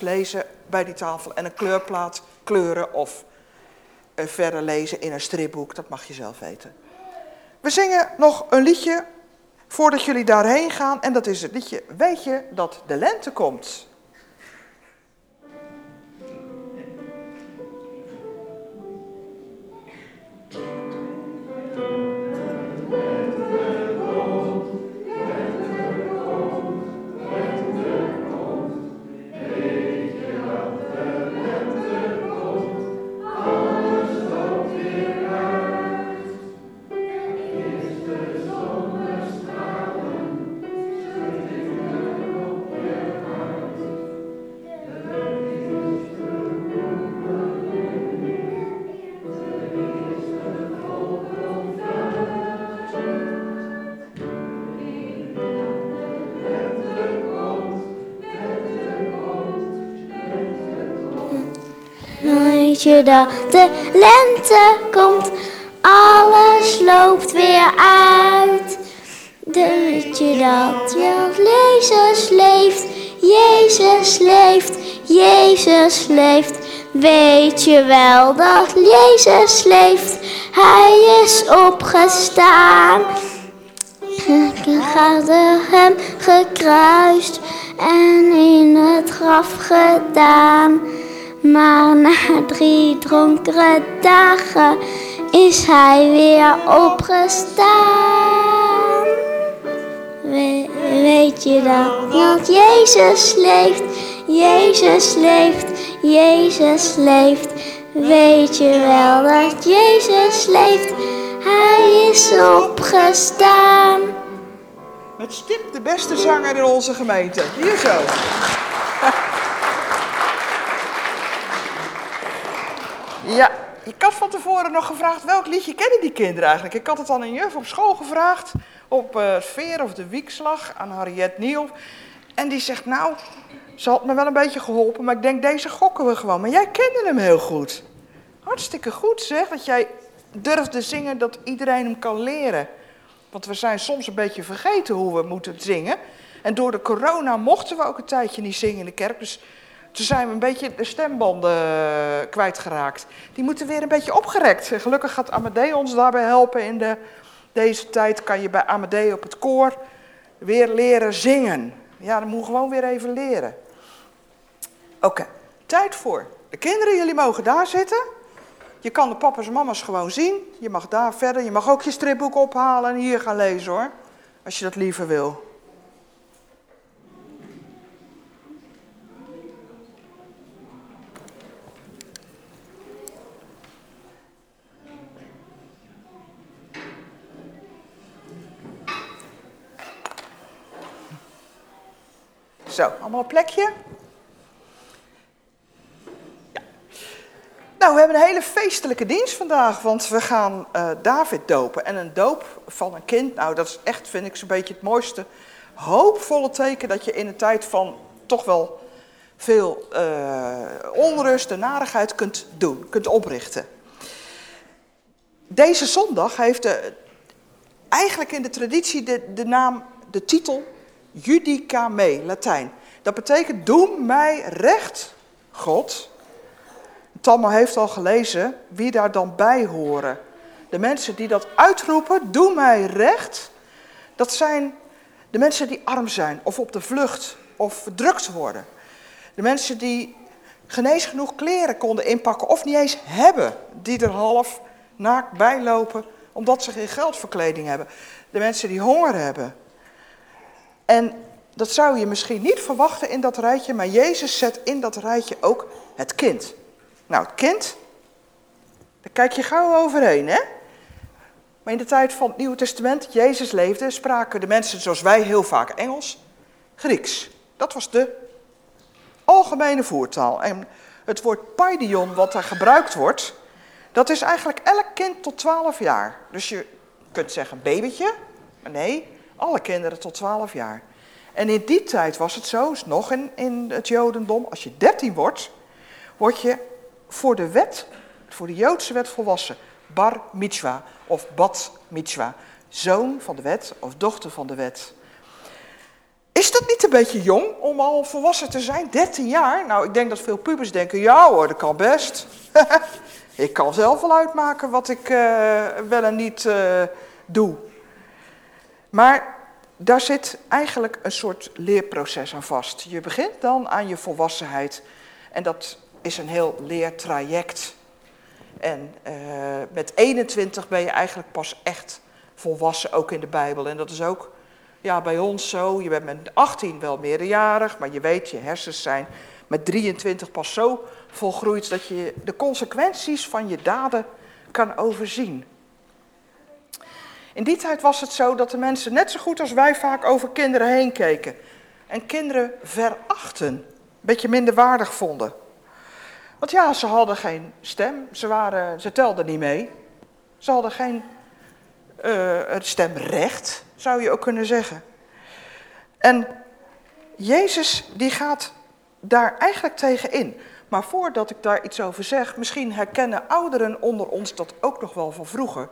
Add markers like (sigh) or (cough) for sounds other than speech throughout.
lezen bij die tafel en een kleurplaat kleuren of eh, verder lezen in een stripboek. Dat mag je zelf weten. We zingen nog een liedje voordat jullie daarheen gaan. En dat is het liedje Weet je dat de lente komt? Dat de lente komt, alles loopt weer uit. Weet je dat Jezus leeft, Jezus leeft, Jezus leeft. Weet je wel dat Jezus leeft, Hij is opgestaan. Ik hadden hem gekruist en in het graf gedaan. Maar na drie donkere dagen is hij weer opgestaan. weet je dat? Dat Jezus leeft, Jezus leeft, Jezus leeft. Weet je wel dat Jezus leeft? Hij is opgestaan. Met stip de beste zanger in onze gemeente. Hier zo. (laughs) Ja, ik had van tevoren nog gevraagd welk liedje kennen die kinderen eigenlijk. Ik had het aan een juf op school gevraagd, op uh, Sfeer of de Wiekslag, aan Harriet Nieuw. En die zegt, nou, ze had me wel een beetje geholpen, maar ik denk, deze gokken we gewoon. Maar jij kende hem heel goed. Hartstikke goed zeg, dat jij durfde zingen, dat iedereen hem kan leren. Want we zijn soms een beetje vergeten hoe we moeten zingen. En door de corona mochten we ook een tijdje niet zingen in de kerk. Dus toen zijn we een beetje de stembanden eh, kwijtgeraakt. Die moeten weer een beetje opgerekt. Gelukkig gaat Amadee ons daarbij helpen. In de, deze tijd kan je bij Amadee op het koor weer leren zingen. Ja, dan moet je gewoon weer even leren. Oké, tijd voor. De kinderen, jullie mogen daar zitten. Je kan de papa's en mama's gewoon zien. Je mag daar verder. Je mag ook je stripboek ophalen en hier gaan lezen hoor. Als je dat liever wil. Zo, allemaal een plekje. Nou, we hebben een hele feestelijke dienst vandaag, want we gaan uh, David dopen. En een doop van een kind, nou dat is echt, vind ik, zo'n beetje het mooiste, hoopvolle teken dat je in een tijd van toch wel veel uh, onrust en narigheid kunt doen, kunt oprichten. Deze zondag heeft de, eigenlijk in de traditie de, de naam, de titel Judica me, Latijn. Dat betekent, doe mij recht, God. Tammo heeft al gelezen wie daar dan bij horen. De mensen die dat uitroepen, doe mij recht, dat zijn de mensen die arm zijn of op de vlucht of verdrukt worden. De mensen die genees genoeg kleren konden inpakken of niet eens hebben, die er half naakt bij lopen omdat ze geen geldverkleding hebben. De mensen die honger hebben. En dat zou je misschien niet verwachten in dat rijtje, maar Jezus zet in dat rijtje ook het kind. Nou, het kind, daar kijk je gauw overheen, hè? Maar in de tijd van het Nieuwe Testament, Jezus leefde, spraken de mensen zoals wij heel vaak Engels, Grieks. Dat was de algemene voertaal. En het woord paidion, wat daar gebruikt wordt, dat is eigenlijk elk kind tot 12 jaar. Dus je kunt zeggen babytje, maar nee, alle kinderen tot 12 jaar. En in die tijd was het zo, nog in, het Jodendom, als je 13 wordt, word je voor de wet, voor de Joodse wet volwassen. Bar mitzwa of bat mitzwa. Zoon van de wet of dochter van de wet. Is dat niet een beetje jong om al volwassen te zijn? 13 jaar? Nou, ik denk dat veel pubers denken, ja hoor, dat kan best. (laughs) ik kan zelf wel uitmaken wat ik uh, wel en niet uh, doe. Maar daar zit eigenlijk een soort leerproces aan vast. Je begint dan aan je volwassenheid en dat is een heel leertraject. En uh, met 21 ben je eigenlijk pas echt volwassen, ook in de Bijbel. En dat is ook ja, bij ons zo. Je bent met 18 wel meerderjarig, maar je weet, je hersens zijn met 23 pas zo volgroeid dat je de consequenties van je daden kan overzien. In die tijd was het zo dat de mensen net zo goed als wij vaak over kinderen heen keken. En kinderen verachten, een beetje minderwaardig vonden. Want ja, ze hadden geen stem, ze, waren, ze telden niet mee. Ze hadden geen uh, stemrecht, zou je ook kunnen zeggen. En Jezus die gaat daar eigenlijk tegen in. Maar voordat ik daar iets over zeg, misschien herkennen ouderen onder ons dat ook nog wel van vroeger.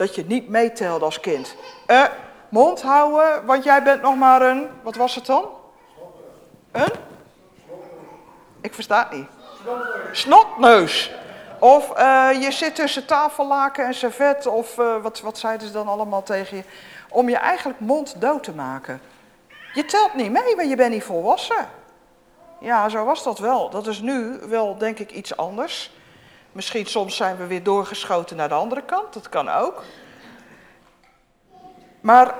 Dat je niet meetelde als kind. Eh, mond houden, want jij bent nog maar een, wat was het dan? Een? Ik versta het niet. Snotneus. Of uh, je zit tussen tafellaken en servet, of uh, wat, wat zeiden ze dan allemaal tegen je? Om je eigenlijk mond dood te maken. Je telt niet mee, want je bent niet volwassen. Ja, zo was dat wel. Dat is nu wel, denk ik, iets anders. Misschien soms zijn we weer doorgeschoten naar de andere kant, dat kan ook. Maar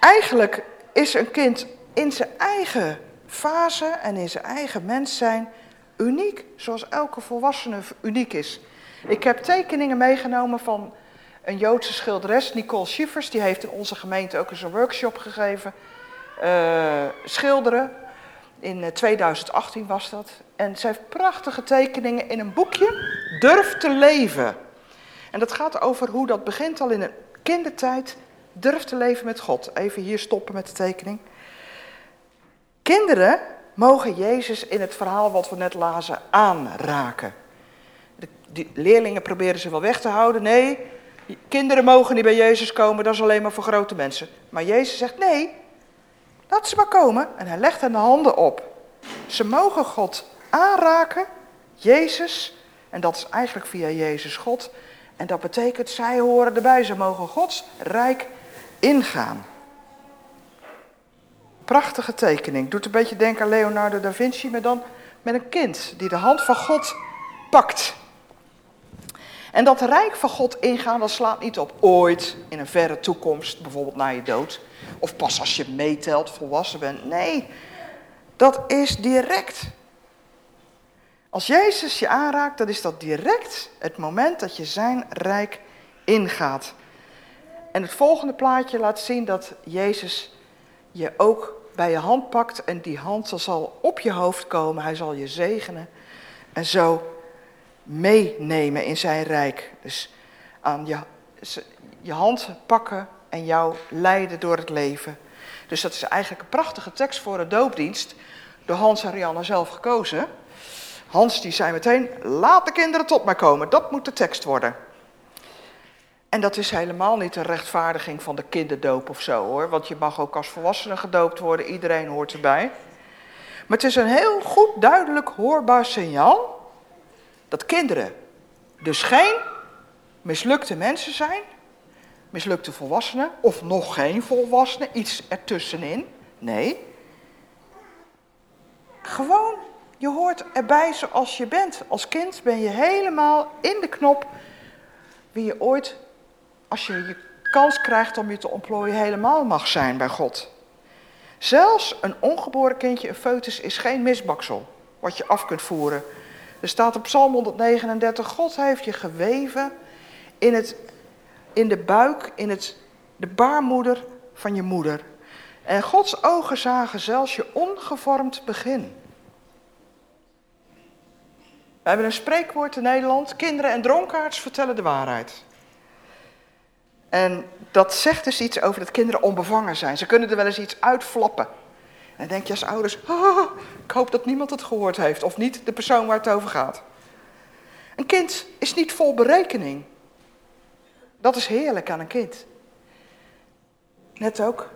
eigenlijk is een kind in zijn eigen fase en in zijn eigen mens zijn uniek, zoals elke volwassene uniek is. Ik heb tekeningen meegenomen van een Joodse schilderes, Nicole Schiffers. Die heeft in onze gemeente ook eens een workshop gegeven. Uh, schilderen. In 2018 eh, was dat. En ze heeft prachtige tekeningen in een boekje. Durf te leven. En dat gaat over hoe dat begint al in een kindertijd. Durf te leven met God. Even hier stoppen met de tekening. Kinderen mogen Jezus in het verhaal wat we net lazen aanraken. De, leerlingen proberen ze wel weg te houden. Nee, kinderen mogen niet bij Jezus komen, dat is alleen maar voor grote mensen. Maar Jezus zegt nee, laat ze maar komen. En hij legt hen de handen op. Ze mogen God aanraken, Jezus, en dat is eigenlijk via Jezus God. En dat betekent, zij horen erbij, ze mogen Gods rijk ingaan. Prachtige tekening. Doet een beetje denken aan Leonardo da Vinci, maar dan met een kind die de hand van God pakt. En dat rijk van God ingaan, dat slaat niet op ooit, in een verre toekomst, bijvoorbeeld na je dood. Of pas als je meetelt, volwassen bent. Nee, dat is direct. Als Jezus je aanraakt, dan is dat direct het moment dat je zijn rijk ingaat. En het volgende plaatje laat zien dat Jezus je ook bij je hand pakt en die hand zal op je hoofd komen. Hij zal je zegenen en zo meenemen in zijn rijk. Dus aan je, je hand pakken en jou leiden door het leven. Dus dat is eigenlijk een prachtige tekst voor een doopdienst. Door Hans en Rianne zelf gekozen. Hans die zei meteen, laat de kinderen tot mij komen. Dat moet de tekst worden. En dat is helemaal niet een rechtvaardiging van de kinderdoop of zo hoor. Want je mag ook als volwassene gedoopt worden, iedereen hoort erbij. Maar het is een heel goed, duidelijk, hoorbaar signaal dat kinderen dus geen mislukte mensen zijn, mislukte volwassenen, of nog geen volwassenen, iets ertussenin. Nee. Gewoon, je hoort erbij zoals je bent. Als kind ben je helemaal in de knop wie je ooit als je je kans krijgt om je te ontplooien, helemaal mag zijn bij God. Zelfs een ongeboren kindje, een foetus, is geen misbaksel wat je af kunt voeren. Er staat op Psalm 139, God heeft je geweven in, het, in de buik, in het, de baarmoeder van je moeder. En Gods ogen zagen zelfs je ongevormd begin. We hebben een spreekwoord in Nederland, kinderen en dronkaards vertellen de waarheid. En dat zegt dus iets over dat kinderen onbevangen zijn. Ze kunnen er wel eens iets uitflappen. En dan denk je als ouders, ik hoop dat niemand het gehoord heeft. Of niet de persoon waar het over gaat. Een kind is niet vol berekening. Dat is heerlijk aan een kind. Net ook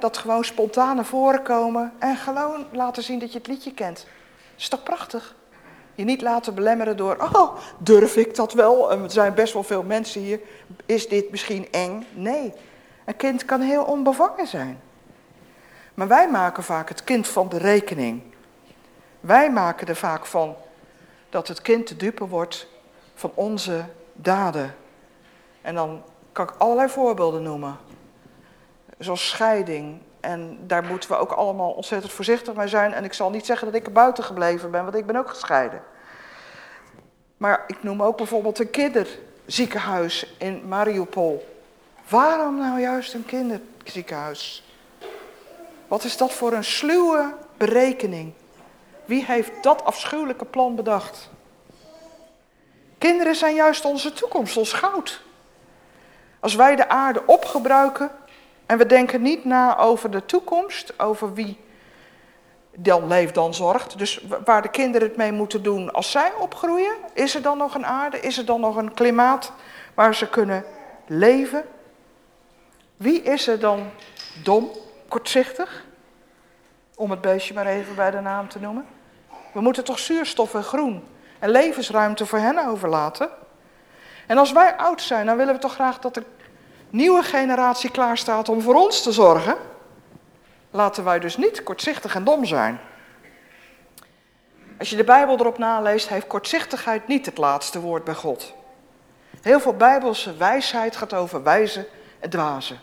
dat gewoon spontaan naar voren komen en gewoon laten zien dat je het liedje kent. Dat is toch prachtig? Je niet laten belemmeren door, oh, durf ik dat wel? Er zijn best wel veel mensen hier. Is dit misschien eng? Nee, een kind kan heel onbevangen zijn. Maar wij maken vaak het kind van de rekening. Wij maken er vaak van dat het kind de dupe wordt van onze daden. En dan kan ik allerlei voorbeelden noemen. Zoals scheiding. En daar moeten we ook allemaal ontzettend voorzichtig mee zijn. En ik zal niet zeggen dat ik er buiten gebleven ben, want ik ben ook gescheiden. Maar ik noem ook bijvoorbeeld een kinderziekenhuis in Mariupol. Waarom nou juist een kinderziekenhuis? Wat is dat voor een sluwe berekening? Wie heeft dat afschuwelijke plan bedacht? Kinderen zijn juist onze toekomst, ons goud. Als wij de aarde opgebruiken en we denken niet na over de toekomst, over wie dan leeft, dan zorgt. Dus waar de kinderen het mee moeten doen als zij opgroeien, is er dan nog een aarde, is er dan nog een klimaat waar ze kunnen leven? Wie is er dan dom, kortzichtig? Om het beestje maar even bij de naam te noemen. We moeten toch zuurstof en groen en levensruimte voor hen overlaten? En als wij oud zijn, dan willen we toch graag dat de nieuwe generatie klaar staat om voor ons te zorgen? Laten wij dus niet kortzichtig en dom zijn. Als je de Bijbel erop naleest, heeft kortzichtigheid niet het laatste woord bij God. Heel veel Bijbelse wijsheid gaat over wijze en dwazen.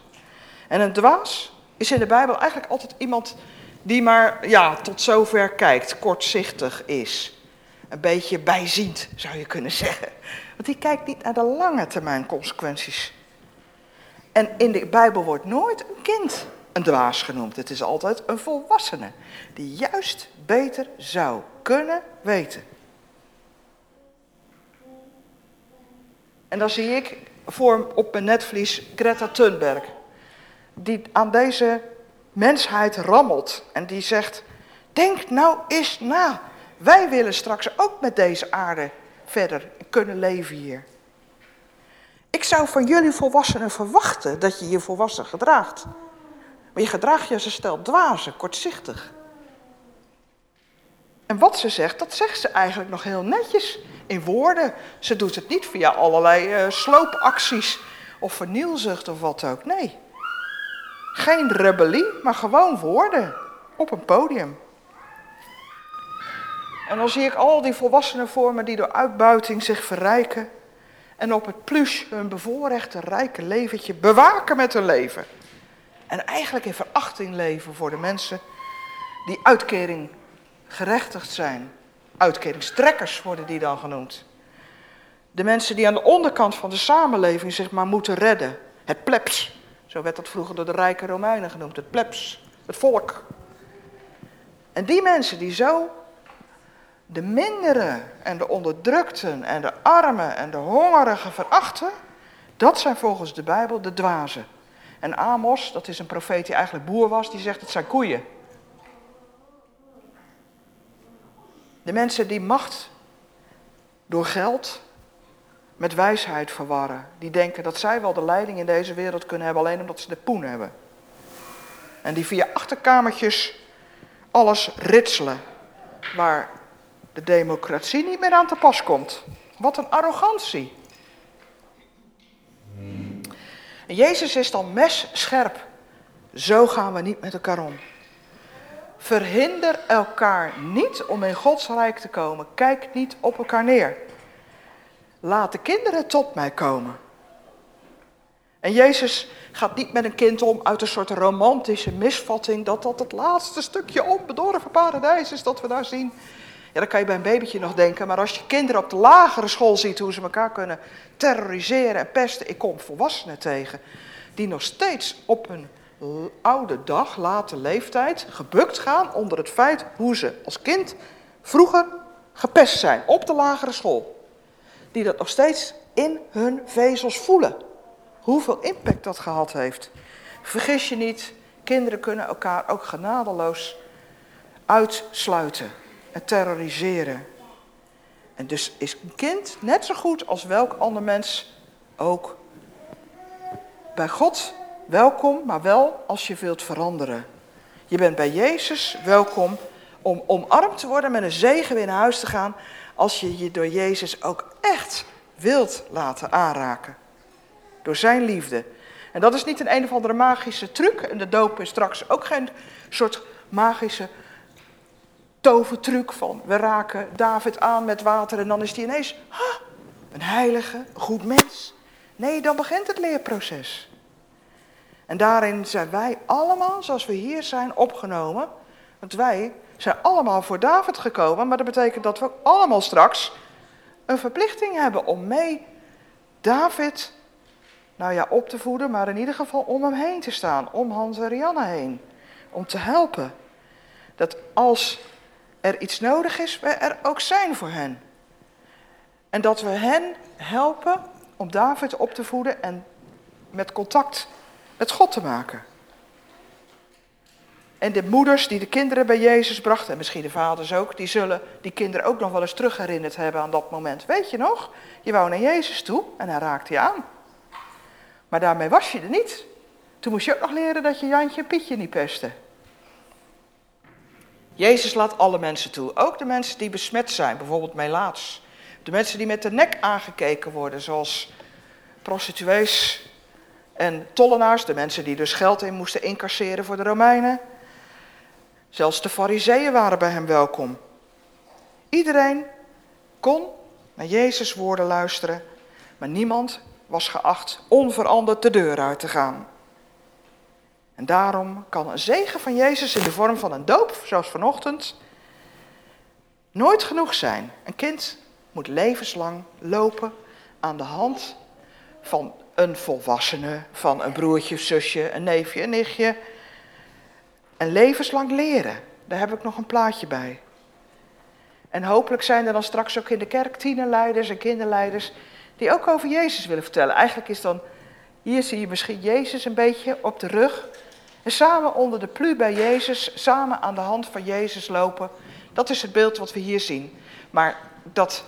En een dwaas is in de Bijbel eigenlijk altijd iemand die maar ja, tot zover kijkt, kortzichtig is. Een beetje bijziend, zou je kunnen zeggen. Want die kijkt niet naar de lange termijn consequenties. En in de Bijbel wordt nooit een kind een dwaas genoemd. Het is altijd een volwassene die juist beter zou kunnen weten. En dan zie ik voor op mijn netvlies Greta Thunberg die aan deze mensheid rammelt en die zegt: Denk nou eens na. Wij willen straks ook met deze aarde verder kunnen leven hier. Ik zou van jullie volwassenen verwachten dat je je volwassen gedraagt. Maar je gedraagt je als een stel dwazen, kortzichtig. En wat ze zegt, dat zegt ze eigenlijk nog heel netjes in woorden. Ze doet het niet via allerlei uh, sloopacties of vernielzucht of wat ook. Nee. Geen rebellie, maar gewoon woorden op een podium. En dan zie ik al die volwassenen voor die door uitbuiting zich verrijken en op het plus hun bevoorrechte rijke leventje bewaken met hun leven. En eigenlijk in verachting leven voor de mensen die uitkering gerechtigd zijn. Uitkeringstrekkers worden die dan genoemd. De mensen die aan de onderkant van de samenleving zich maar moeten redden. Het plebs. Zo werd dat vroeger door de rijke Romeinen genoemd, het plebs, het volk. En die mensen die zo de minderen en de onderdrukten en de armen en de hongerigen verachten, dat zijn volgens de Bijbel de dwazen. En Amos, dat is een profeet die eigenlijk boer was, die zegt het zijn koeien. De mensen die macht door geld met wijsheid verwarren. Die denken dat zij wel de leiding in deze wereld kunnen hebben, alleen omdat ze de poen hebben. En die via achterkamertjes alles ritselen, waar de democratie niet meer aan te pas komt. Wat een arrogantie. En Jezus is dan mes scherp. Zo gaan we niet met elkaar om. Verhinder elkaar niet om in Gods rijk te komen. Kijk niet op elkaar neer. Laat de kinderen tot mij komen. En Jezus gaat niet met een kind om uit een soort romantische misvatting dat dat het laatste stukje onbedorven paradijs is dat we daar zien. Ja, dan kan je bij een babytje nog denken, maar als je kinderen op de lagere school ziet hoe ze elkaar kunnen terroriseren en pesten, ik kom volwassenen tegen die nog steeds op hun oude dag, late leeftijd, gebukt gaan onder het feit hoe ze als kind vroeger gepest zijn op de lagere school die dat nog steeds in hun vezels voelen. Hoeveel impact dat gehad heeft. Vergis je niet, kinderen kunnen elkaar ook genadeloos uitsluiten en terroriseren. En dus is een kind net zo goed als welk ander mens ook bij God welkom, maar wel als je wilt veranderen. Je bent bij Jezus welkom om omarmd te worden met een zegen weer naar huis te gaan. Als je je door Jezus ook echt wilt laten aanraken. Door zijn liefde. En dat is niet een een of andere magische truc. En de doop is straks ook geen soort magische tovertruc van we raken David aan met water en dan is hij ineens een heilige, goed mens. Nee, dan begint het leerproces. En daarin zijn wij allemaal, zoals we hier zijn, opgenomen. Want wij zijn allemaal voor David gekomen, maar dat betekent dat we allemaal straks een verplichting hebben om mee David, nou ja, op te voeden, maar in ieder geval om hem heen te staan, om Hans en Rianne heen, om te helpen. Dat als er iets nodig is, we er ook zijn voor hen. En dat we hen helpen om David op te voeden en met contact met God te maken. En de moeders die de kinderen bij Jezus brachten, en misschien de vaders ook, die zullen die kinderen ook nog wel eens terugherinnerd hebben aan dat moment. Weet je nog? Je wou naar Jezus toe en hij raakte je aan. Maar daarmee was je er niet. Toen moest je ook nog leren dat je Jantje en Pietje niet pestte. Jezus laat alle mensen toe, ook de mensen die besmet zijn, bijvoorbeeld melaats. De mensen die met de nek aangekeken worden, zoals prostituees en tollenaars, de mensen die dus geld in moesten incasseren voor de Romeinen. Zelfs de fariseeën waren bij hem welkom. Iedereen kon naar Jezus' woorden luisteren, maar niemand was geacht onveranderd de deur uit te gaan. En daarom kan een zegen van Jezus in de vorm van een doop, zoals vanochtend, nooit genoeg zijn. Een kind moet levenslang lopen aan de hand van een volwassene, van een broertje, zusje, een neefje, een nichtje. En levenslang leren. Daar heb ik nog een plaatje bij. En hopelijk zijn er dan straks ook in de kerk tienerleiders en kinderleiders die ook over Jezus willen vertellen. Eigenlijk is dan, hier zie je misschien Jezus een beetje op de rug. En samen onder de plu bij Jezus, samen aan de hand van Jezus lopen. Dat is het beeld wat we hier zien. Maar dat,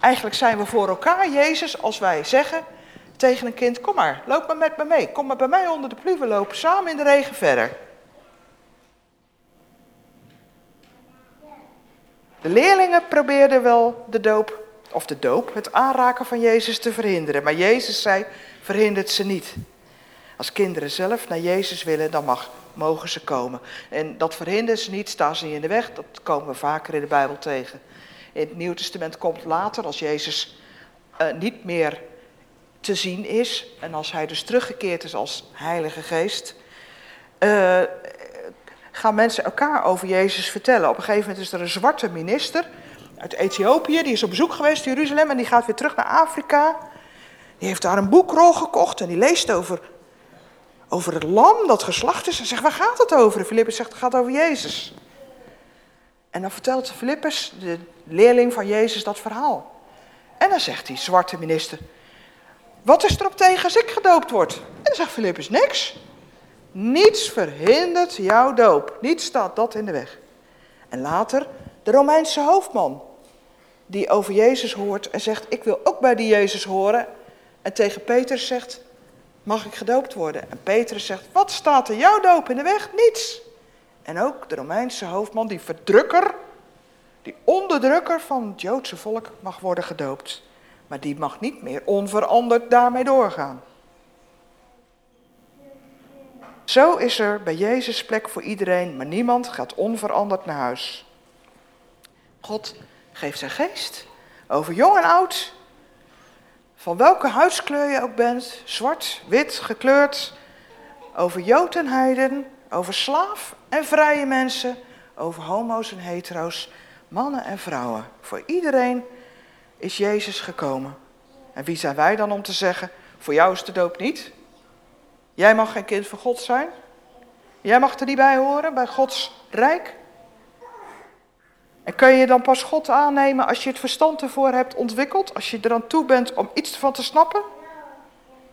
eigenlijk zijn we voor elkaar, Jezus, als wij zeggen tegen een kind, kom maar, loop maar met me mee. Kom maar bij mij onder de plu, we lopen samen in de regen verder. De leerlingen probeerden wel de doop, of de doop, het aanraken van Jezus te verhinderen. Maar Jezus zei, verhindert ze niet. Als kinderen zelf naar Jezus willen, dan mag, mogen ze komen. En dat verhinderen ze niet, staan ze niet in de weg. Dat komen we vaker in de Bijbel tegen. In het Nieuw Testament komt later, als Jezus uh, niet meer te zien is. En als hij dus teruggekeerd is als Heilige Geest. Uh, gaan mensen elkaar over Jezus vertellen. Op een gegeven moment is er een zwarte minister uit Ethiopië. Die is op bezoek geweest in Jeruzalem en die gaat weer terug naar Afrika. Die heeft daar een boekrol gekocht en die leest over, over het lam dat geslacht is. En zegt, waar gaat het over? En Filippus zegt, het gaat over Jezus. En dan vertelt Filippus, de leerling van Jezus, dat verhaal. En dan zegt die zwarte minister, wat is erop tegen als ik gedoopt word? En dan zegt Filippus, niks. Niets verhindert jouw doop. Niets staat dat in de weg. En later de Romeinse hoofdman, die over Jezus hoort en zegt, ik wil ook bij die Jezus horen. En tegen Petrus zegt, mag ik gedoopt worden? En Petrus zegt, wat staat er jouw doop in de weg? Niets. En ook de Romeinse hoofdman, die verdrukker, die onderdrukker van het Joodse volk mag worden gedoopt. Maar die mag niet meer onveranderd daarmee doorgaan. Zo is er bij Jezus plek voor iedereen, maar niemand gaat onveranderd naar huis. God geeft zijn geest over jong en oud. Van welke huidskleur je ook bent, zwart, wit, gekleurd. Over Jood en Heiden, over slaaf en vrije mensen, over homo's en hetero's, mannen en vrouwen. Voor iedereen is Jezus gekomen. En wie zijn wij dan om te zeggen, voor jou is de doop niet? Jij mag geen kind van God zijn? Jij mag er niet bij horen, bij Gods rijk? En kun je dan pas God aannemen als je het verstand ervoor hebt ontwikkeld? Als je er aan toe bent om iets van te snappen?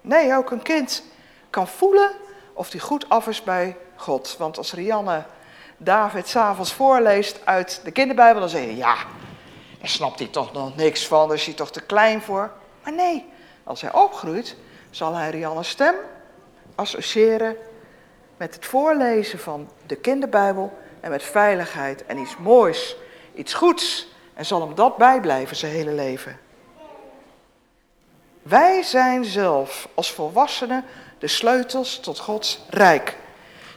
Nee, ook een kind kan voelen of hij goed af is bij God. Want als Rianne David s'avonds voorleest uit de kinderbijbel, dan zeg je ja, daar snapt hij toch nog niks van, daar is hij toch te klein voor. Maar nee, als hij opgroeit, zal hij Rianne's stem associëren met het voorlezen van de kinderbijbel en met veiligheid en iets moois, iets goeds. En zal hem dat bijblijven zijn hele leven. Wij zijn zelf als volwassenen de sleutels tot Gods rijk.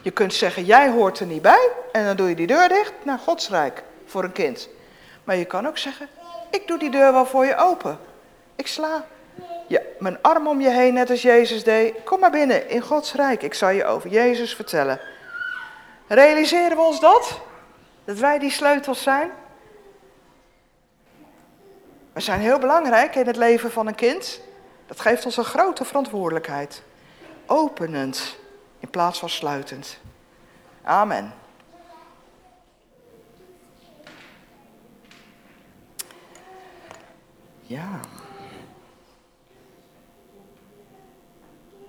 Je kunt zeggen, jij hoort er niet bij en dan doe je die deur dicht naar Gods rijk voor een kind. Maar je kan ook zeggen, ik doe die deur wel voor je open. Ik sla ja, mijn arm om je heen, net als Jezus deed. Kom maar binnen in Gods rijk. Ik zal je over Jezus vertellen. Realiseren we ons dat? Dat wij die sleutels zijn? We zijn heel belangrijk in het leven van een kind. Dat geeft ons een grote verantwoordelijkheid. Openend in plaats van sluitend. Amen. Ja.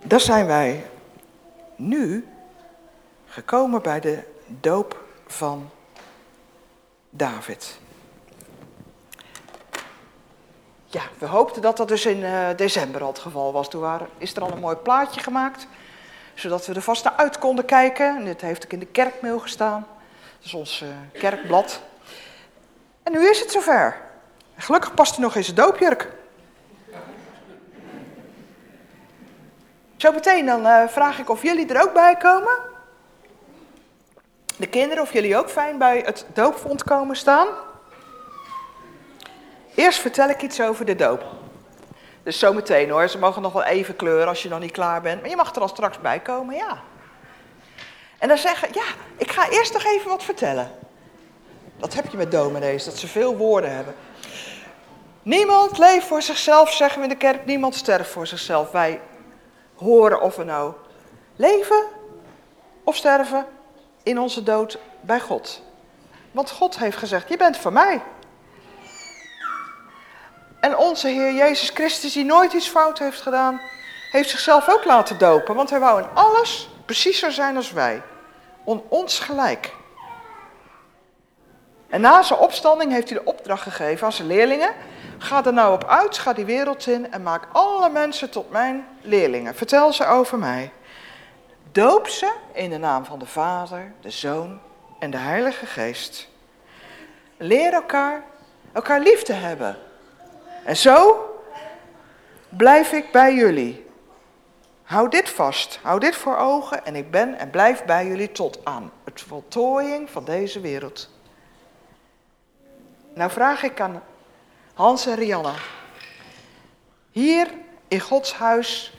Daar zijn wij nu gekomen bij de doop van David. Ja, we hoopten dat dat dus in uh, december al het geval was. Toen waren, is er al een mooi plaatje gemaakt, zodat we er vast naar uit konden kijken. En dit heeft ook in de kerkmail gestaan. Dat is ons uh, kerkblad. En nu is het zover. gelukkig past er nog eens een doopjurk. Zo meteen dan uh, vraag ik of jullie er ook bij komen. De kinderen, of jullie ook fijn bij het doopvond komen staan. Eerst vertel ik iets over de doop. Dus zometeen hoor, ze mogen nog wel even kleuren als je nog niet klaar bent. Maar je mag er al straks bij komen, ja. En dan zeggen, ja, ik ga eerst nog even wat vertellen. Dat heb je met dominees, dat ze veel woorden hebben. Niemand leeft voor zichzelf, zeggen we in de kerk. Niemand sterft voor zichzelf. Wij horen of we nou leven of sterven in onze dood bij God. Want God heeft gezegd, je bent van mij. En onze Heer Jezus Christus, die nooit iets fout heeft gedaan, heeft zichzelf ook laten dopen. Want hij wou in alles precies zo zijn als wij. On ons gelijk. En na zijn opstanding heeft hij de opdracht gegeven aan zijn leerlingen. Ga er nou op uit, ga die wereld in en maak alle mensen tot mijn leerlingen. Vertel ze over mij. Doop ze in de naam van de Vader, de Zoon en de Heilige Geest. Leer elkaar, elkaar lief te hebben. En zo blijf ik bij jullie. Hou dit vast, hou dit voor ogen en ik ben en blijf bij jullie tot aan het voltooiing van deze wereld. Nou vraag ik aan Hans en Rianna. Hier in Gods huis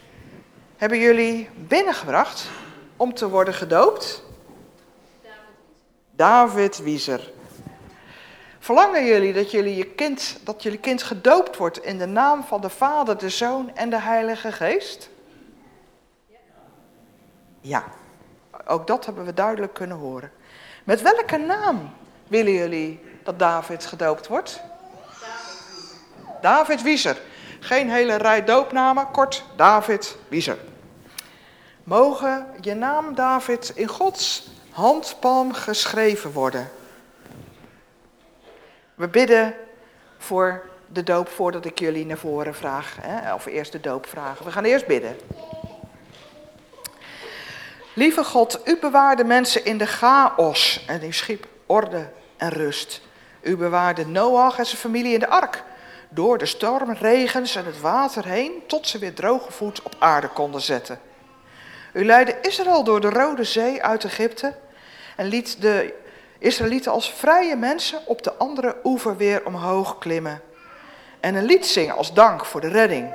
hebben jullie binnengebracht om te worden gedoopt? David Wieser. Verlangen jullie dat jullie je kind, dat jullie kind gedoopt wordt in de naam van de Vader, de Zoon en de Heilige Geest? Ja, ook dat hebben we duidelijk kunnen horen. Met welke naam willen jullie dat David gedoopt wordt? David Wieser. Geen hele rij doopnamen, kort David Wieser. Mogen je naam David in Gods handpalm geschreven worden. We bidden voor de doop voordat ik jullie naar voren vraag. Hè? Of eerst de doop vragen. We gaan eerst bidden. Lieve God, u bewaarde mensen in de chaos en u schiep orde en rust. U bewaarde Noach en zijn familie in de ark door de stormregens en het water heen tot ze weer droge voet op aarde konden zetten. U leidde Israël door de Rode Zee uit Egypte en liet de Israëlieten als vrije mensen op de andere oever weer omhoog klimmen en een lied zingen als dank voor de redding.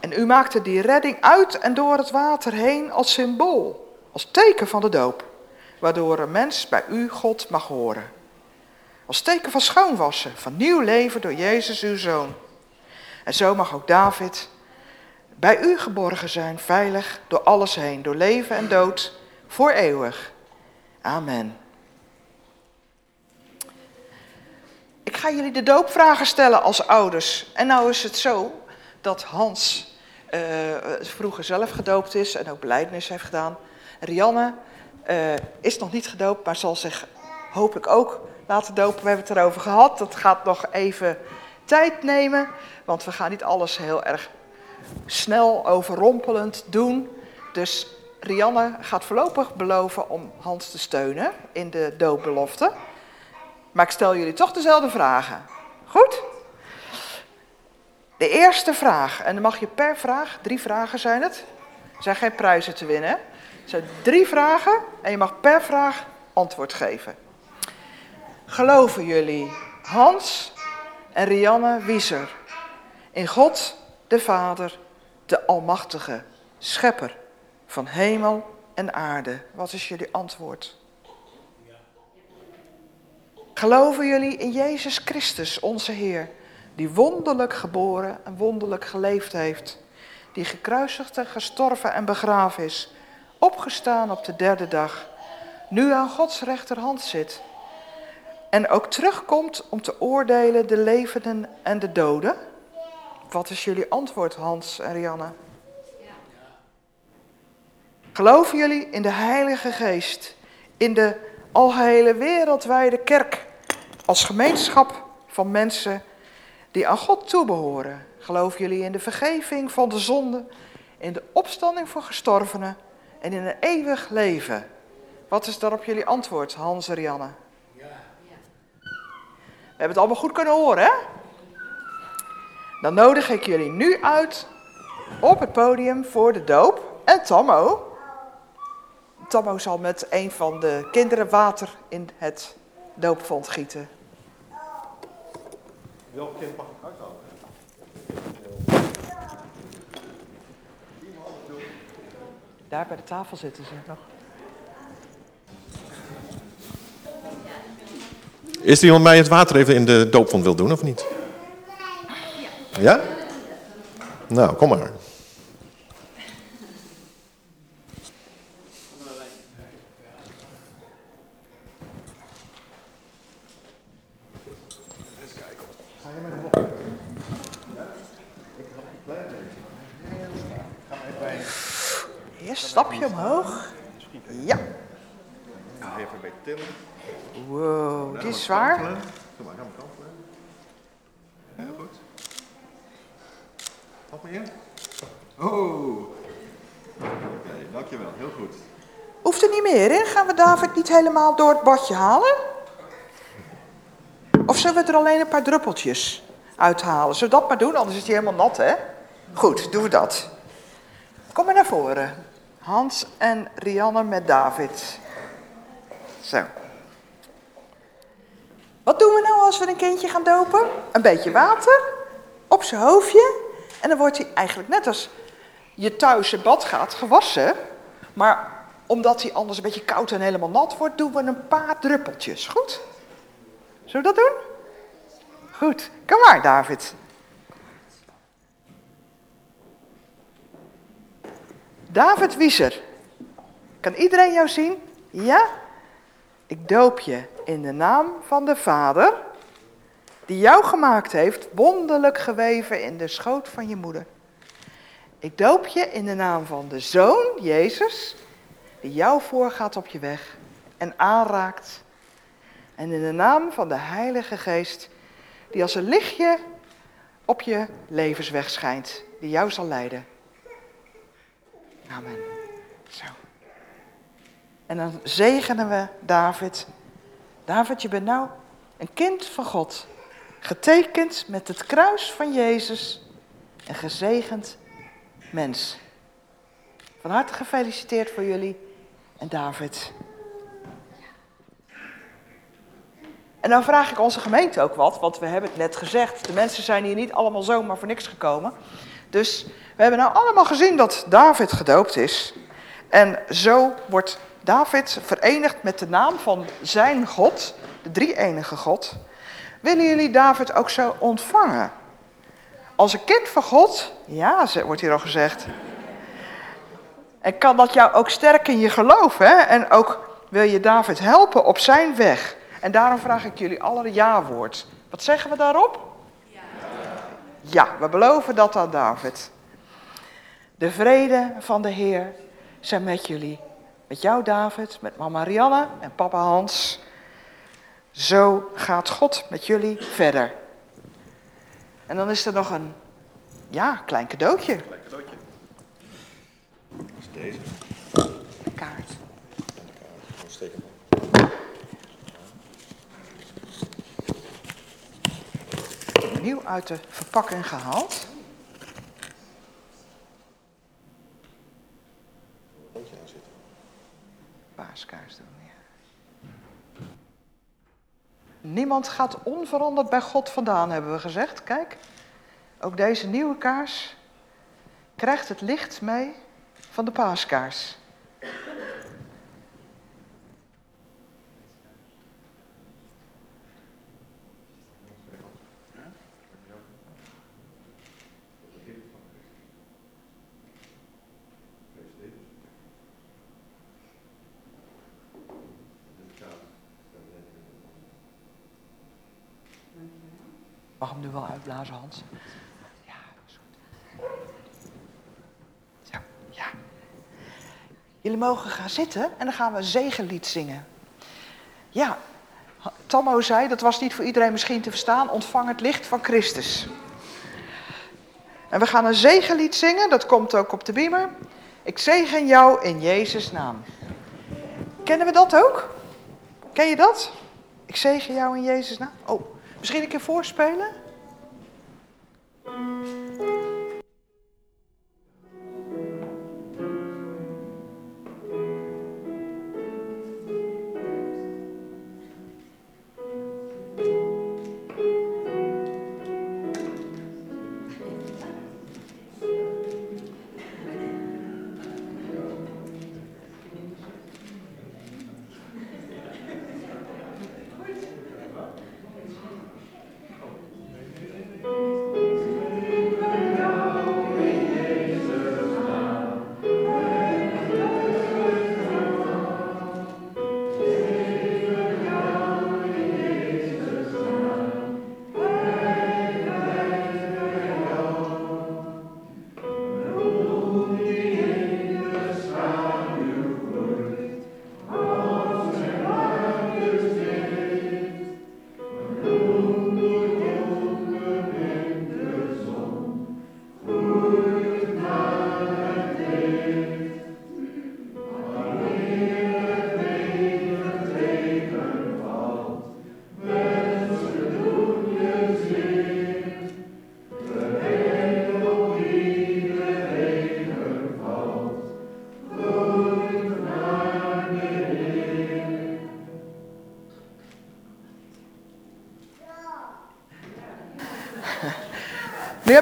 En u maakte die redding uit en door het water heen als symbool, als teken van de doop, waardoor een mens bij u God mag horen. Als teken van schoonwassen, van nieuw leven door Jezus uw Zoon. En zo mag ook David bij u geborgen zijn, veilig door alles heen, door leven en dood, voor eeuwig. Amen. Ik ga jullie de doopvragen stellen als ouders. En nou is het zo dat Hans uh, vroeger zelf gedoopt is en ook beleidnis heeft gedaan. Rianne uh, is nog niet gedoopt, maar zal zich hopelijk ook laten dopen. We hebben het erover gehad. Dat gaat nog even tijd nemen, want we gaan niet alles heel erg snel overrompelend doen. Dus Rianne gaat voorlopig beloven om Hans te steunen in de doopbelofte. Maar ik stel jullie toch dezelfde vragen. Goed? De eerste vraag, en dan mag je per vraag, drie vragen zijn het. Er zijn geen prijzen te winnen. Het zijn drie vragen en je mag per vraag antwoord geven. Geloven jullie Hans en Rianne Wieser in God de Vader, de Almachtige, Schepper van hemel en aarde? Wat is jullie antwoord? Geloven jullie in Jezus Christus, onze Heer, die wonderlijk geboren en wonderlijk geleefd heeft, die gekruisigd en gestorven en begraven is, opgestaan op de derde dag, nu aan Gods rechterhand zit en ook terugkomt om te oordelen de levenden en de doden? Wat is jullie antwoord, Hans en Rianne? Geloven jullie in de Heilige Geest, in de algehele wereldwijde kerk, als gemeenschap van mensen die aan God toebehoren? Geloven jullie in de vergeving van de zonde, in de opstanding voor gestorvenen en in een eeuwig leven? Wat is daarop jullie antwoord, Hans en Rianne? We hebben het allemaal goed kunnen horen, hè? Dan nodig ik jullie nu uit op het podium voor de doop. En Tammo. Tammo zal met een van de kinderen water in het doopvond gieten. Welk kind mag ik uithalen? Daar bij de tafel zitten ze nog. Is er iemand mij het water even in de doopvond wil doen of niet? Ja? Nou, kom maar. Eerst stapje omhoog. Ja. Even bij tillen. Wow, die is zwaar. Kom maar, ga maar kantelen. Heel goed. Nog meer? Oh. Oké, dankjewel. Heel goed. Hoeft er niet meer in? Gaan we David niet helemaal door het badje halen? Of zullen we er alleen een paar druppeltjes uithalen? Zullen we dat maar doen? Anders is hij helemaal nat, hè? Goed, doen we dat. Kom maar naar voren. Hans en Rianne met David. Zo. Wat doen we nou als we een kindje gaan dopen? Een beetje water op zijn hoofdje. En dan wordt hij eigenlijk net als je thuis in bad gaat gewassen. Maar omdat hij anders een beetje koud en helemaal nat wordt, doen we een paar druppeltjes. Goed? Zullen we dat doen? Goed. Kom maar, David. David Wieser. Kan iedereen jou zien? Ja? Ik doop je in de naam van de Vader, die jou gemaakt heeft, wonderlijk geweven in de schoot van je moeder. Ik doop je in de naam van de Zoon, Jezus, jou voorgaat op je weg en aanraakt. En in de naam van de Heilige Geest, die als een lichtje op je levensweg schijnt, die jou zal leiden. Amen. Zo. En dan zegenen we David. David, je bent nou een kind van God. Getekend met het kruis van Jezus. En gezegend mens. Van harte gefeliciteerd voor jullie en David. En dan vraag ik onze gemeente ook wat, want we hebben het net gezegd. De mensen zijn hier niet allemaal zomaar voor niks gekomen. Dus we hebben nou allemaal gezien dat David gedoopt is. En zo wordt David verenigd met de naam van zijn God, de drie-enige God. Willen jullie David ook zo ontvangen? Als een kind van God? Ja, wordt hier al gezegd. En kan dat jou ook sterken in je geloof? Hè? En ook wil je David helpen op zijn weg? En daarom vraag ik jullie alle ja-woord. Wat zeggen we daarop? Ja. Ja, we beloven dat aan David. De vrede van de Heer zijn met jullie. Met jou David, met mama Marianne en papa Hans. Zo gaat God met jullie verder. En dan is er nog een Ja, klein cadeautje. Klein cadeautje. Deze. Een kaart. Steek hem Nieuw uit de verpakking gehaald. Rondje aan zitten. Paaskaars doen, ja. Niemand gaat onveranderd bij God vandaan, hebben we gezegd. Kijk, ook deze nieuwe kaars krijgt het licht mee van de paaskaars. Mag hem nu wel uitblazen, Hans? Ja, dat is goed. Zo, ja. Jullie mogen gaan zitten en dan gaan we een zegenlied zingen. Ja, Tammo zei, dat was niet voor iedereen misschien te verstaan, ontvang het licht van Christus. En we gaan een zegenlied zingen, dat komt ook op de beamer. Ik zegen jou in Jezus' naam. Kennen we dat ook? Ken je dat? Ik zegen jou in Jezus' naam. Oh, misschien een keer voorspelen?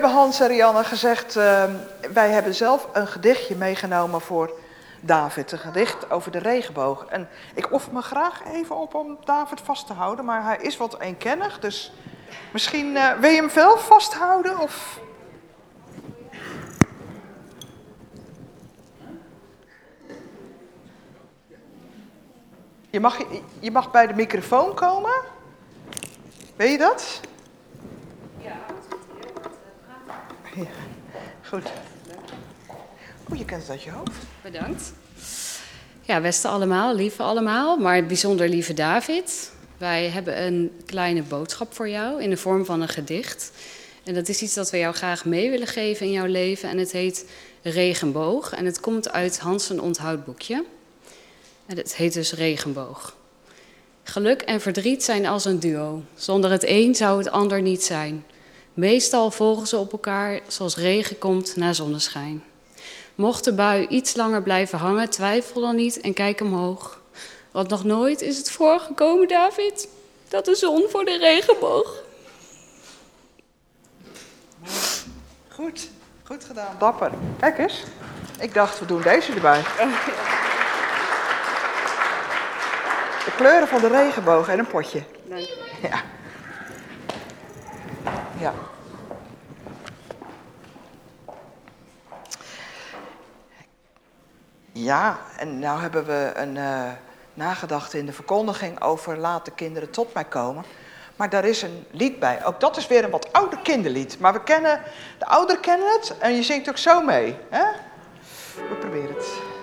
Hebben Hans en Rianne gezegd, uh, wij hebben zelf een gedichtje meegenomen voor David. Een gedicht over de regenboog. En ik offer me graag even op om David vast te houden, maar hij is wat eenkennig. Dus misschien uh, wil je hem wel vasthouden of... Je mag, je mag bij de microfoon komen. Weet je dat? Ja, goed. Oh, je kent het uit je hoofd. Bedankt. Ja, beste allemaal, lieve allemaal, maar bijzonder lieve David. Wij hebben een kleine boodschap voor jou in de vorm van een gedicht. En dat is iets dat we jou graag mee willen geven in jouw leven. En het heet Regenboog. En het komt uit Hans een onthoudboekje. En het heet dus Regenboog. Geluk en verdriet zijn als een duo. Zonder het een zou het ander niet zijn. Meestal volgen ze op elkaar zoals regen komt na zonneschijn. Mocht de bui iets langer blijven hangen, twijfel dan niet en kijk omhoog. Want nog nooit is het voorgekomen, David, dat de zon voor de regenboog. Goed, goed gedaan. Dapper. Kijk eens. Ik dacht, we doen deze erbij. De kleuren van de regenboog en een potje. Dank Ja. Ja. Ja, en nou hebben we een uh, nagedachte in de verkondiging over laat de kinderen tot mij komen. Maar daar is een lied bij. Ook dat is weer een wat ouder kinderlied. Maar we kennen, de ouderen kennen het en je zingt ook zo mee. Hè? We proberen het.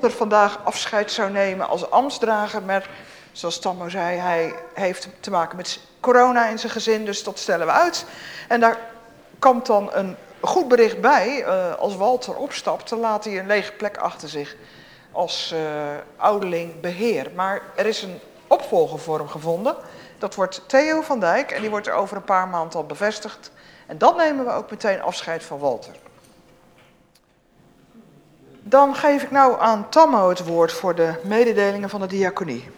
Vandaag afscheid zou nemen als ambtsdrager. Maar zoals Tammo zei, hij heeft te maken met corona in zijn gezin, dus dat stellen we uit. En daar komt dan een goed bericht bij. Uh, als Walter opstapt, dan laat hij een lege plek achter zich als uh, ouderling beheer. Maar er is een opvolger voor hem gevonden. Dat wordt Theo van Dijk en die wordt er over een paar maanden al bevestigd. En dan nemen we ook meteen afscheid van Walter. Dan geef ik nou aan Tammo het woord voor de mededelingen van de diaconie.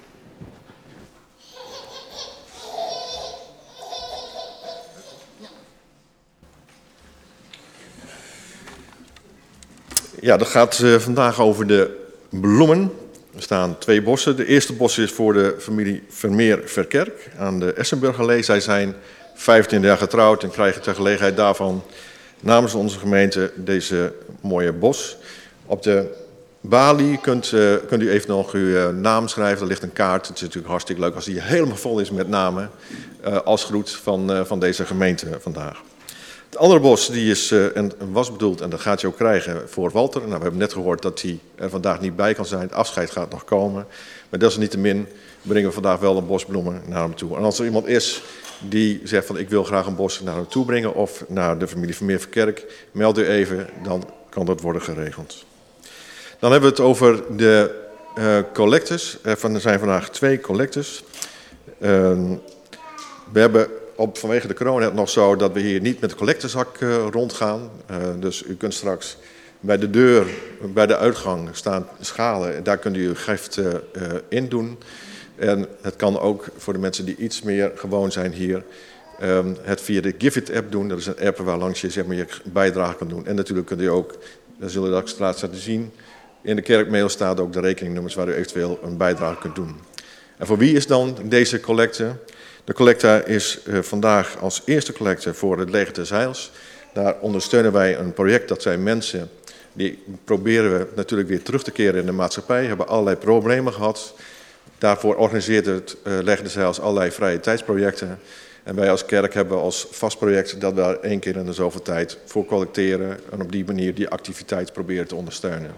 Ja, dat gaat uh, vandaag over de bloemen. Er staan twee bossen. De eerste bos is voor de familie Vermeer-Verkerk aan de Essenburgerlee. Zij zijn 15 jaar getrouwd en krijgen ter gelegenheid daarvan namens onze gemeente deze mooie bos. Op de balie kunt, uh, kunt u even nog uw uh, naam schrijven. Er ligt een kaart. Het is natuurlijk hartstikke leuk als die helemaal vol is met namen. Uh, als groet van, van deze gemeente vandaag. Het andere bos die is, en was bedoeld, en dat gaat je ook krijgen voor Walter. Nou, we hebben net gehoord dat hij er vandaag niet bij kan zijn. Het afscheid gaat nog komen. Maar dat is niet te min. Brengen we vandaag wel een bos bloemen naar hem toe. En als er iemand is die zegt van ik wil graag een bos naar hem toe brengen... of naar de familie Vermeer Verkerk, meld u even, dan kan dat worden geregeld. Dan hebben we het over de uh, collectors. Er zijn vandaag twee collectors. Uh, we hebben op, vanwege de corona nog zo dat we hier niet met de collectorzak uh, rondgaan. Dus u kunt straks bij de deur, bij de uitgang staan schalen. Daar kunt u uw gift in doen. En het kan ook voor de mensen die iets meer gewoon zijn hier... Um, het via de Givit-app doen. Dat is een app waar langs je zeg maar, je bijdrage kan doen. En natuurlijk kunt u ook, dat zullen we straks laten zien... In de kerkmail staat ook de rekeningnummers waar u eventueel een bijdrage kunt doen. En voor wie is dan deze collecte? De collecte is uh, vandaag als eerste collecte voor het leger des Heils. Daar ondersteunen wij een project dat zijn mensen, die proberen we natuurlijk weer terug te keren in de maatschappij, hebben allerlei problemen gehad. Daarvoor organiseert het uh, leger des Heils allerlei vrije tijdsprojecten. En wij als kerk hebben als vast project dat we één keer in de zoveel tijd voor collecteren en op die manier die activiteit proberen te ondersteunen.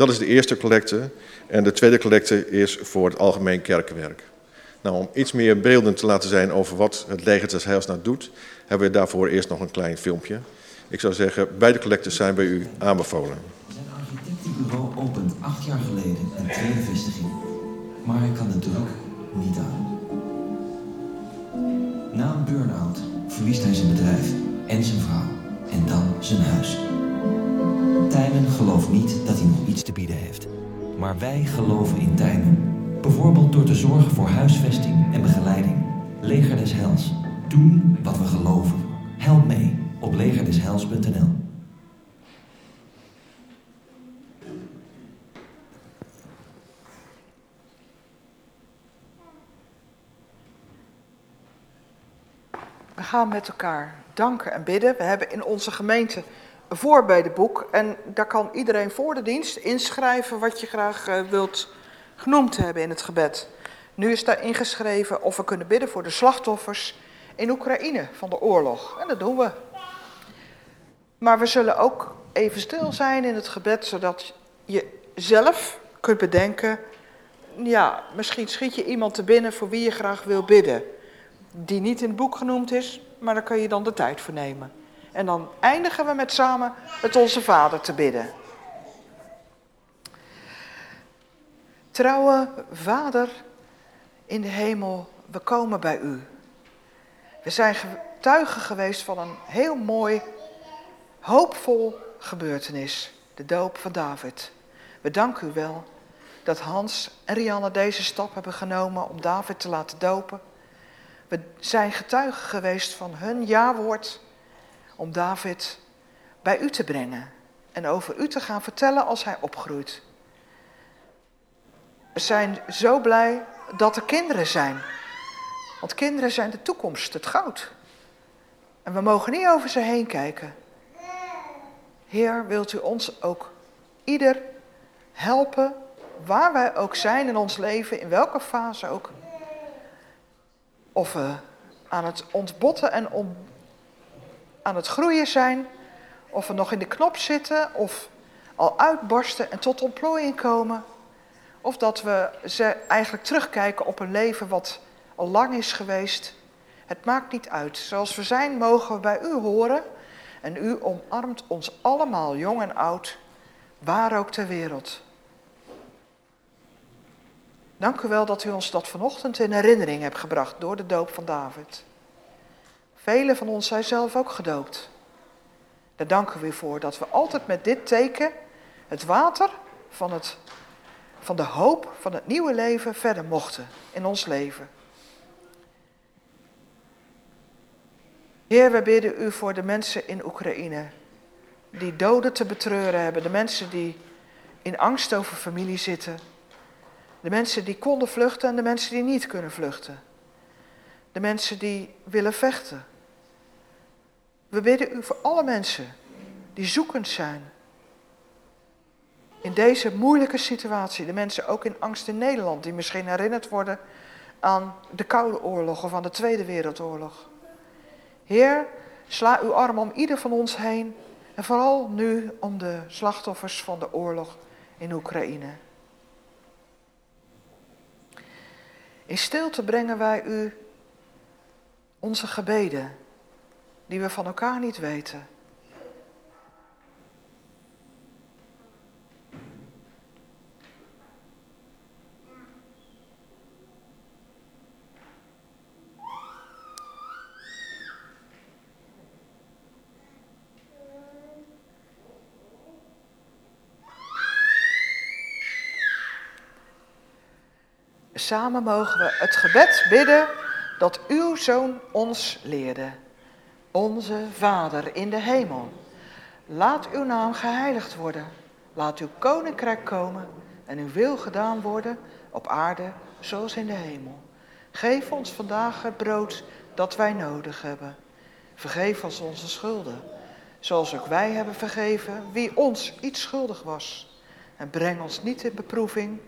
Dat is de eerste collecte. En de tweede collecte is voor het algemeen kerkenwerk. Nou, om iets meer beeldend te laten zijn over wat het leger des Heils nou doet, hebben we daarvoor eerst nog een klein filmpje. Ik zou zeggen, beide collectes zijn bij u aanbevolen. Zijn architectenbureau opent acht jaar geleden een tweede vestiging. Maar hij kan de druk niet aan. Na een burn-out verliest hij zijn bedrijf en zijn vrouw. En dan zijn huis. Tijmen gelooft niet dat hij nog iets te bieden heeft. Maar wij geloven in Tijmen. Bijvoorbeeld door te zorgen voor huisvesting en begeleiding. Leger des Hels. Doen wat we geloven. Help mee op legerdeshels.nl. We gaan met elkaar danken en bidden. We hebben in onze gemeente voorbedenboek. En daar kan iedereen voor de dienst inschrijven wat je graag uh, wilt genoemd hebben in het gebed. Nu is daar ingeschreven of we kunnen bidden voor de slachtoffers in Oekraïne van de oorlog. En dat doen we. Maar we zullen ook even stil zijn in het gebed, zodat je zelf kunt bedenken... ja, misschien schiet je iemand te binnen voor wie je graag wil bidden. Die niet in het boek genoemd is, maar daar kun je dan de tijd voor nemen. En dan eindigen we met samen het Onze Vader te bidden. Trouwe Vader in de hemel, we komen bij u. We zijn getuigen geweest van een heel mooi, hoopvol gebeurtenis, de doop van David. We danken u wel dat Hans en Rianne deze stap hebben genomen om David te laten dopen. We zijn getuigen geweest van hun jawoord om David bij u te brengen en over u te gaan vertellen als hij opgroeit. We zijn zo blij dat er kinderen zijn. Want kinderen zijn de toekomst, het goud. En we mogen niet over ze heen kijken. Heer, wilt u ons ook ieder helpen, waar wij ook zijn in ons leven, in welke fase ook. Of we aan het ontbotten en aan het groeien zijn, of we nog in de knop zitten, of al uitbarsten en tot ontplooiing komen. Of dat we ze eigenlijk terugkijken op een leven wat al lang is geweest. Het maakt niet uit. Zoals we zijn, mogen we bij u horen. En u omarmt ons allemaal, jong en oud, waar ook ter wereld. Dank u wel dat u ons dat vanochtend in herinnering hebt gebracht door de doop van David. Velen van ons zijn zelf ook gedoopt. Daar danken we u voor dat we altijd met dit teken, het water van, het, van de hoop van het nieuwe leven, verder mochten in ons leven. Heer, we bidden u voor de mensen in Oekraïne die doden te betreuren hebben, de mensen die in angst over familie zitten, de mensen die konden vluchten en de mensen die niet kunnen vluchten, de mensen die willen vechten. We bidden u voor alle mensen die zoekend zijn. In deze moeilijke situatie, de mensen ook in angst in Nederland, die misschien herinnerd worden aan de Koude Oorlog of aan de Tweede Wereldoorlog. Heer, sla uw arm om ieder van ons heen en vooral nu om de slachtoffers van de oorlog in Oekraïne. In stilte brengen wij u onze gebeden, die we van elkaar niet weten. Samen mogen we het gebed bidden dat uw zoon ons leerde. Onze Vader in de hemel, laat uw naam geheiligd worden. Laat uw koninkrijk komen en uw wil gedaan worden op aarde zoals in de hemel. Geef ons vandaag het brood dat wij nodig hebben. Vergeef ons onze schulden, zoals ook wij hebben vergeven wie ons iets schuldig was. En breng ons niet in beproeving,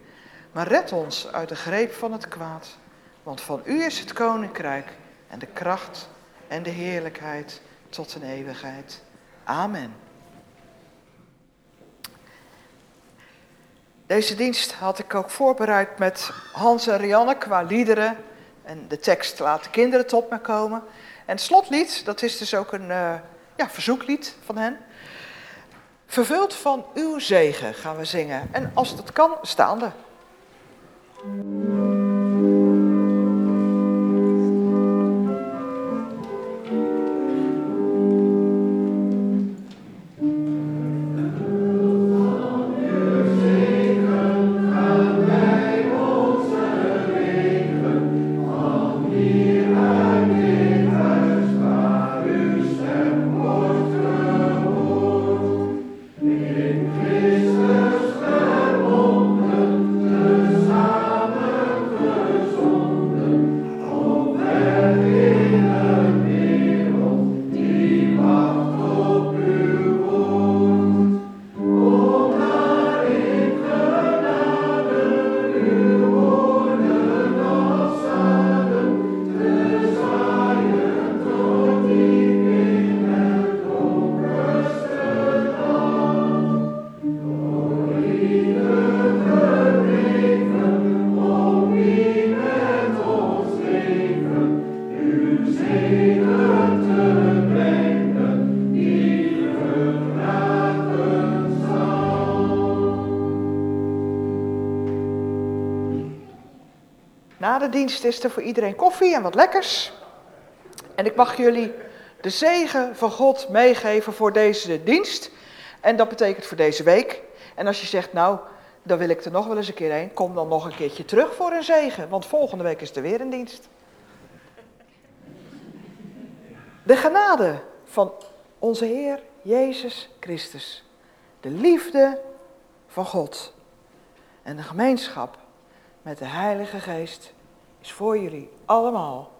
maar red ons uit de greep van het kwaad. Want van u is het koninkrijk en de kracht en de heerlijkheid tot een eeuwigheid. Amen. Deze dienst had ik ook voorbereid met Hans en Rianne qua liederen. En de tekst laat de kinderen tot me komen. En het slotlied, dat is dus ook een uh, ja, verzoeklied van hen. Vervuld van uw zegen gaan we zingen. En als het kan, staande. Dienst is er voor iedereen koffie en wat lekkers. En ik mag jullie de zegen van God meegeven voor deze dienst. En dat betekent voor deze week. En als je zegt, nou, dan wil ik er nog wel eens een keer heen, kom dan nog een keertje terug voor een zegen. Want volgende week is er weer een dienst. De genade van onze Heer Jezus Christus, de liefde van God en de gemeenschap met de Heilige Geest is voor jullie allemaal.